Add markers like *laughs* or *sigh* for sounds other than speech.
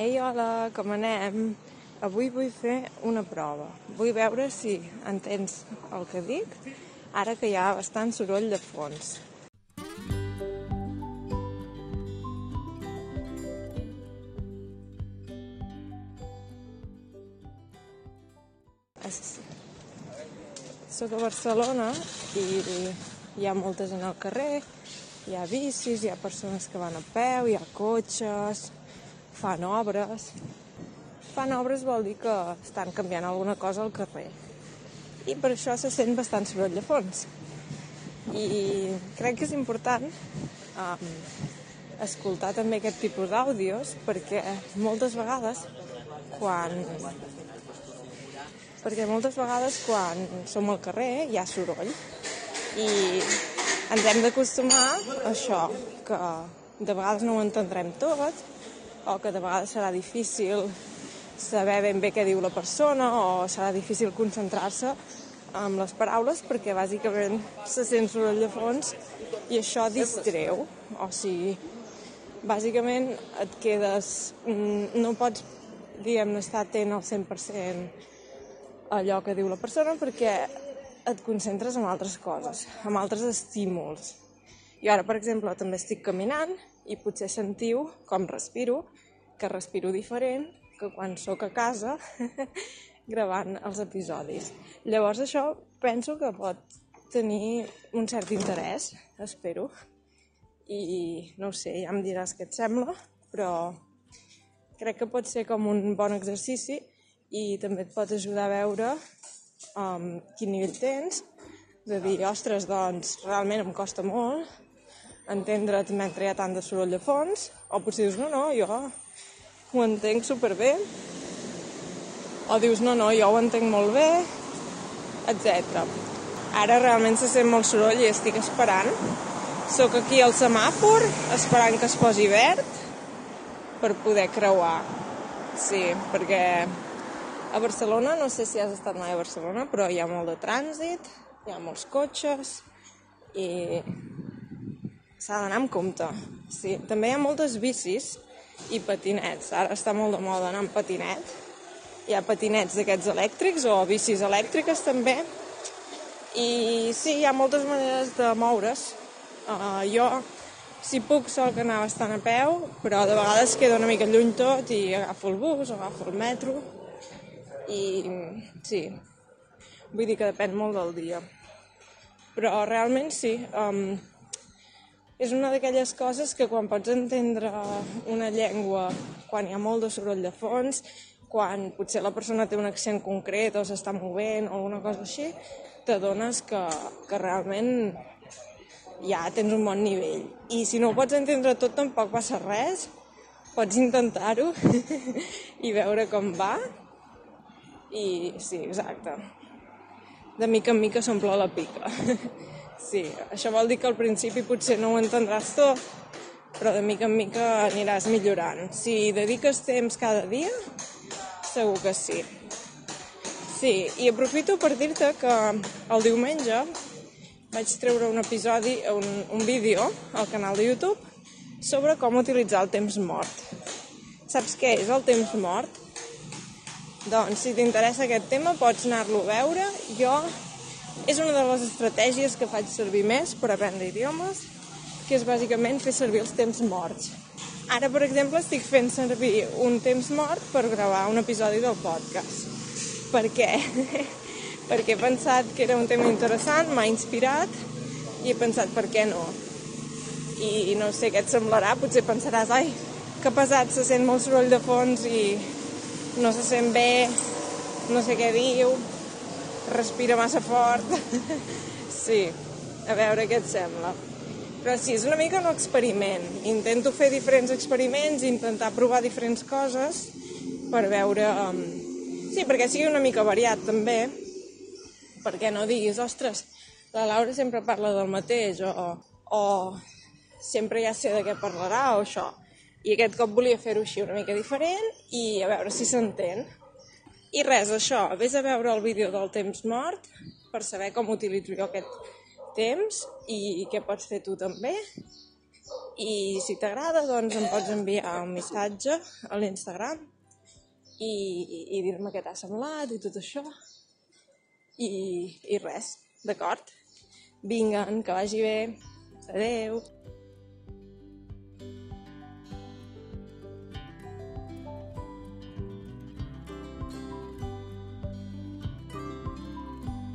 Ei, hola, com anem? Avui vull fer una prova. Vull veure si entens el que dic, ara que hi ha bastant soroll de fons. Soc a Barcelona i hi ha molta gent al carrer, hi ha bicis, hi ha persones que van a peu, hi ha cotxes, fan obres. Fan obres vol dir que estan canviant alguna cosa al carrer. I per això se sent bastant soroll de fons. I crec que és important um, escoltar també aquest tipus d'àudios perquè moltes vegades quan perquè moltes vegades quan som al carrer hi ha soroll i ens hem d'acostumar a això, que de vegades no ho entendrem tot o que de vegades serà difícil saber ben bé què diu la persona o serà difícil concentrar-se amb les paraules perquè bàsicament se sent soroll de fons i això distreu. O sigui, bàsicament et quedes... Mm, no pots, diguem estar atent al 100% allò que diu la persona perquè et concentres en altres coses, en altres estímuls. I ara, per exemple, també estic caminant i potser sentiu com respiro, que respiro diferent que quan sóc a casa *laughs* gravant els episodis. Llavors això penso que pot tenir un cert interès, espero. I no ho sé, ja em diràs què et sembla, però crec que pot ser com un bon exercici i també et pot ajudar a veure um, quin nivell tens, de dir, ostres, doncs realment em costa molt entendre't mentre hi ha tant de soroll de fons, o potser dius, no, no, jo ho entenc superbé, o dius, no, no, jo ho entenc molt bé, etc. Ara realment se sent molt soroll i estic esperant. Sóc aquí al semàfor, esperant que es posi verd per poder creuar. Sí, perquè a Barcelona, no sé si has estat mai a Barcelona, però hi ha molt de trànsit, hi ha molts cotxes i s'ha d'anar amb compte. Sí, també hi ha moltes bicis i patinets. Ara està molt de moda anar amb patinet. Hi ha patinets d'aquests elèctrics o bicis elèctriques també. I sí, hi ha moltes maneres de moure's. Uh, jo, si puc, sol que anar bastant a peu, però de vegades queda una mica lluny tot i agafo el bus, agafo el metro. I sí, vull dir que depèn molt del dia. Però realment sí, um, és una d'aquelles coses que quan pots entendre una llengua quan hi ha molt de soroll de fons, quan potser la persona té un accent concret o s'està movent o alguna cosa així, t'adones que, que realment ja tens un bon nivell. I si no ho pots entendre tot tampoc passa res, pots intentar-ho *laughs* i veure com va. I sí, exacte. De mica en mica s'omple la pica. *laughs* Sí, això vol dir que al principi potser no ho entendràs tot, però de mica en mica aniràs millorant. Si dediques temps cada dia, segur que sí. Sí, i aprofito per dir-te que el diumenge vaig treure un episodi, un, un vídeo al canal de YouTube sobre com utilitzar el temps mort. Saps què és el temps mort? Doncs si t'interessa aquest tema pots anar-lo a veure. Jo és una de les estratègies que faig servir més per aprendre idiomes, que és bàsicament fer servir els temps morts. Ara, per exemple, estic fent servir un temps mort per gravar un episodi del podcast. Per què? *laughs* Perquè he pensat que era un tema interessant, m'ha inspirat i he pensat per què no. I no sé què et semblarà, potser pensaràs, ai, que pesat, se sent molt soroll de fons i no se sent bé, no sé què diu, respira massa fort. *laughs* sí, a veure què et sembla. Però sí, és una mica un experiment. Intento fer diferents experiments, intentar provar diferents coses per veure... Um... Sí, perquè sigui una mica variat també, perquè no diguis, ostres, la Laura sempre parla del mateix, o, o sempre ja sé de què parlarà, o això. I aquest cop volia fer-ho així una mica diferent i a veure si s'entén. I res, això, vés a veure el vídeo del temps mort per saber com utilitzo jo aquest temps i què pots fer tu també. I si t'agrada, doncs em pots enviar un missatge a l'Instagram i, i dir-me què t'ha semblat i tot això. I, i res, d'acord? Vinga, que vagi bé. Adeu.